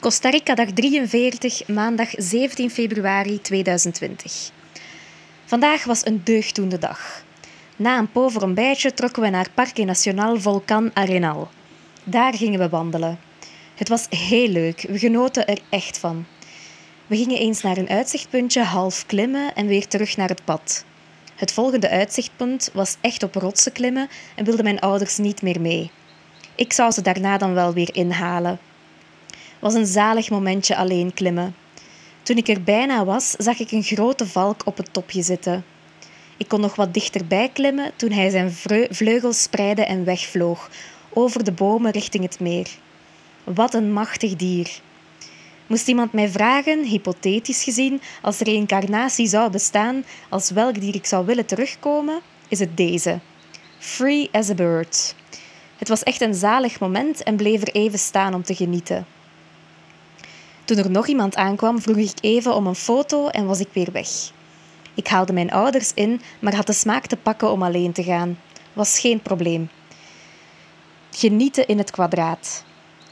Costa Rica dag 43, maandag 17 februari 2020. Vandaag was een deugdoende dag. Na een pover ontbijtje trokken we naar Parque Nacional Volcan Arenal. Daar gingen we wandelen. Het was heel leuk, we genoten er echt van. We gingen eens naar een uitzichtpuntje half klimmen en weer terug naar het pad. Het volgende uitzichtpunt was echt op rotsen klimmen en wilden mijn ouders niet meer mee. Ik zou ze daarna dan wel weer inhalen. Was een zalig momentje alleen klimmen. Toen ik er bijna was, zag ik een grote valk op het topje zitten. Ik kon nog wat dichterbij klimmen toen hij zijn vleugels spreidde en wegvloog, over de bomen richting het meer. Wat een machtig dier. Moest iemand mij vragen, hypothetisch gezien, als reïncarnatie zou bestaan, als welk dier ik zou willen terugkomen, is het deze. Free as a bird. Het was echt een zalig moment en bleef er even staan om te genieten. Toen er nog iemand aankwam, vroeg ik even om een foto en was ik weer weg. Ik haalde mijn ouders in, maar had de smaak te pakken om alleen te gaan. Was geen probleem. Genieten in het kwadraat.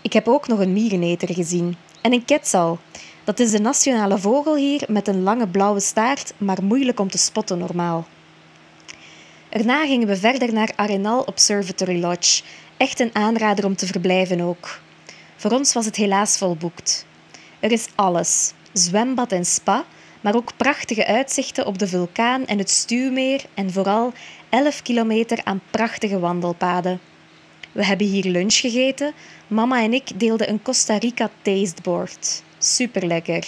Ik heb ook nog een miereneter gezien. En een quetzal. Dat is de nationale vogel hier met een lange blauwe staart, maar moeilijk om te spotten normaal. Erna gingen we verder naar Arenal Observatory Lodge. Echt een aanrader om te verblijven ook. Voor ons was het helaas volboekt. Er is alles: zwembad en spa, maar ook prachtige uitzichten op de vulkaan en het stuwmeer en vooral 11 kilometer aan prachtige wandelpaden. We hebben hier lunch gegeten. Mama en ik deelden een Costa Rica tasteboard. Super lekker.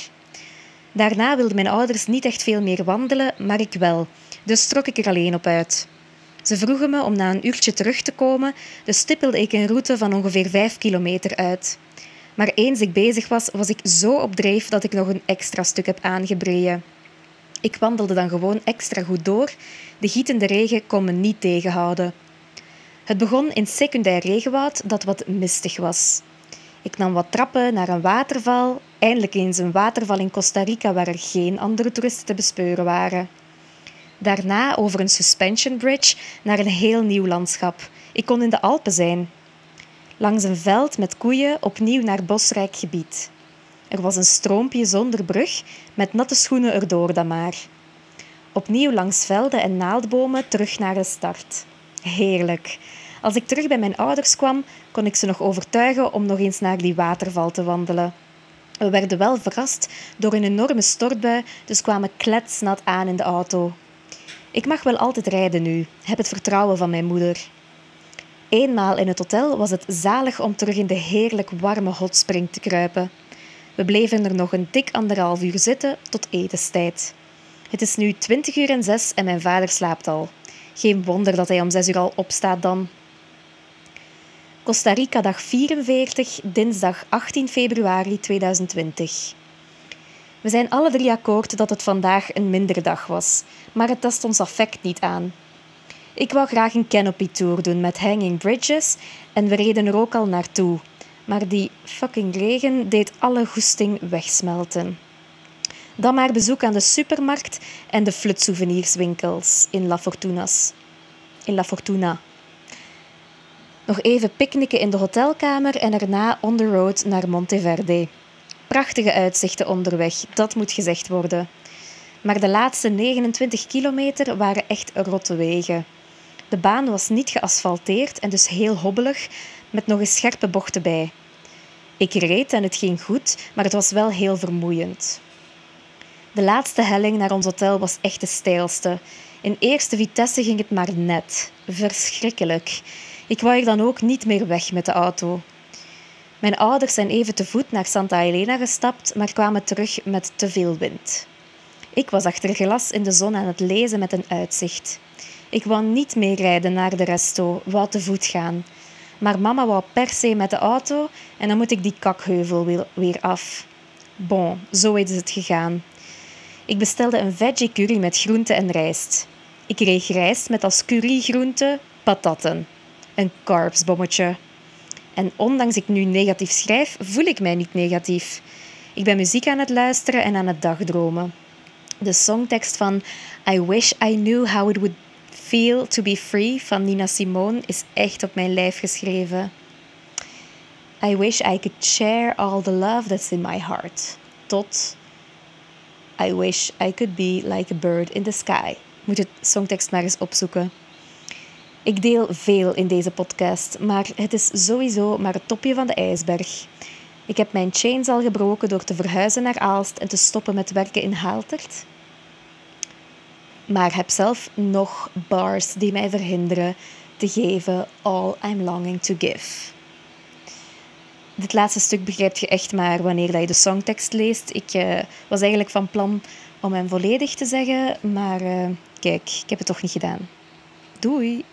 Daarna wilden mijn ouders niet echt veel meer wandelen, maar ik wel. Dus trok ik er alleen op uit. Ze vroegen me om na een uurtje terug te komen, dus stippelde ik een route van ongeveer 5 kilometer uit. Maar eens ik bezig was, was ik zo op dreef dat ik nog een extra stuk heb aangebreien. Ik wandelde dan gewoon extra goed door. De gietende regen kon me niet tegenhouden. Het begon in secundair regenwoud dat wat mistig was. Ik nam wat trappen naar een waterval, eindelijk eens een waterval in Costa Rica waar er geen andere toeristen te bespeuren waren. Daarna over een suspension bridge naar een heel nieuw landschap. Ik kon in de Alpen zijn. Langs een veld met koeien opnieuw naar bosrijk gebied. Er was een stroompje zonder brug, met natte schoenen erdoor dan maar. Opnieuw langs velden en naaldbomen terug naar de start. Heerlijk. Als ik terug bij mijn ouders kwam, kon ik ze nog overtuigen om nog eens naar die waterval te wandelen. We werden wel verrast door een enorme stortbui, dus kwamen kletsnat aan in de auto. Ik mag wel altijd rijden nu, heb het vertrouwen van mijn moeder. Eenmaal in het hotel was het zalig om terug in de heerlijk warme hotspring te kruipen. We bleven er nog een dik anderhalf uur zitten tot etenstijd. Het is nu twintig uur en zes en mijn vader slaapt al. Geen wonder dat hij om zes uur al opstaat dan. Costa Rica dag 44, dinsdag 18 februari 2020. We zijn alle drie akkoord dat het vandaag een mindere dag was, maar het tast ons affect niet aan. Ik wou graag een canopy tour doen met hanging bridges en we reden er ook al naartoe. Maar die fucking regen deed alle goesting wegsmelten. Dan maar bezoek aan de supermarkt en de flutsouvenirwinkels in La Fortunas. In La Fortuna. Nog even picknicken in de hotelkamer en daarna on the road naar Monteverde. Prachtige uitzichten onderweg, dat moet gezegd worden. Maar de laatste 29 kilometer waren echt rotte wegen. De baan was niet geasfalteerd en dus heel hobbelig, met nog eens scherpe bochten bij. Ik reed en het ging goed, maar het was wel heel vermoeiend. De laatste helling naar ons hotel was echt de steilste. In eerste vitesse ging het maar net. Verschrikkelijk. Ik wou er dan ook niet meer weg met de auto. Mijn ouders zijn even te voet naar Santa Elena gestapt, maar kwamen terug met te veel wind. Ik was achter glas in de zon aan het lezen met een uitzicht. Ik wou niet meer rijden naar de resto, wou te voet gaan. Maar mama wou per se met de auto en dan moet ik die kakheuvel weer af. Bon, zo is het gegaan. Ik bestelde een veggie curry met groente en rijst. Ik kreeg rijst met als currygroente patatten. Een carbsbommetje. En ondanks ik nu negatief schrijf, voel ik mij niet negatief. Ik ben muziek aan het luisteren en aan het dagdromen. De songtekst van I Wish I Knew How It Would Feel to Be Free van Nina Simone is echt op mijn lijf geschreven. I wish I could share all the love that's in my heart. Tot I wish I could be like a bird in the sky. Moet het songtekst maar eens opzoeken. Ik deel veel in deze podcast, maar het is sowieso maar het topje van de ijsberg. Ik heb mijn chains al gebroken door te verhuizen naar Aalst en te stoppen met werken in Haaltert. Maar heb zelf nog bars die mij verhinderen te geven all I'm longing to give. Dit laatste stuk begrijp je echt maar wanneer je de songtekst leest. Ik uh, was eigenlijk van plan om hem volledig te zeggen, maar uh, kijk, ik heb het toch niet gedaan. Doei!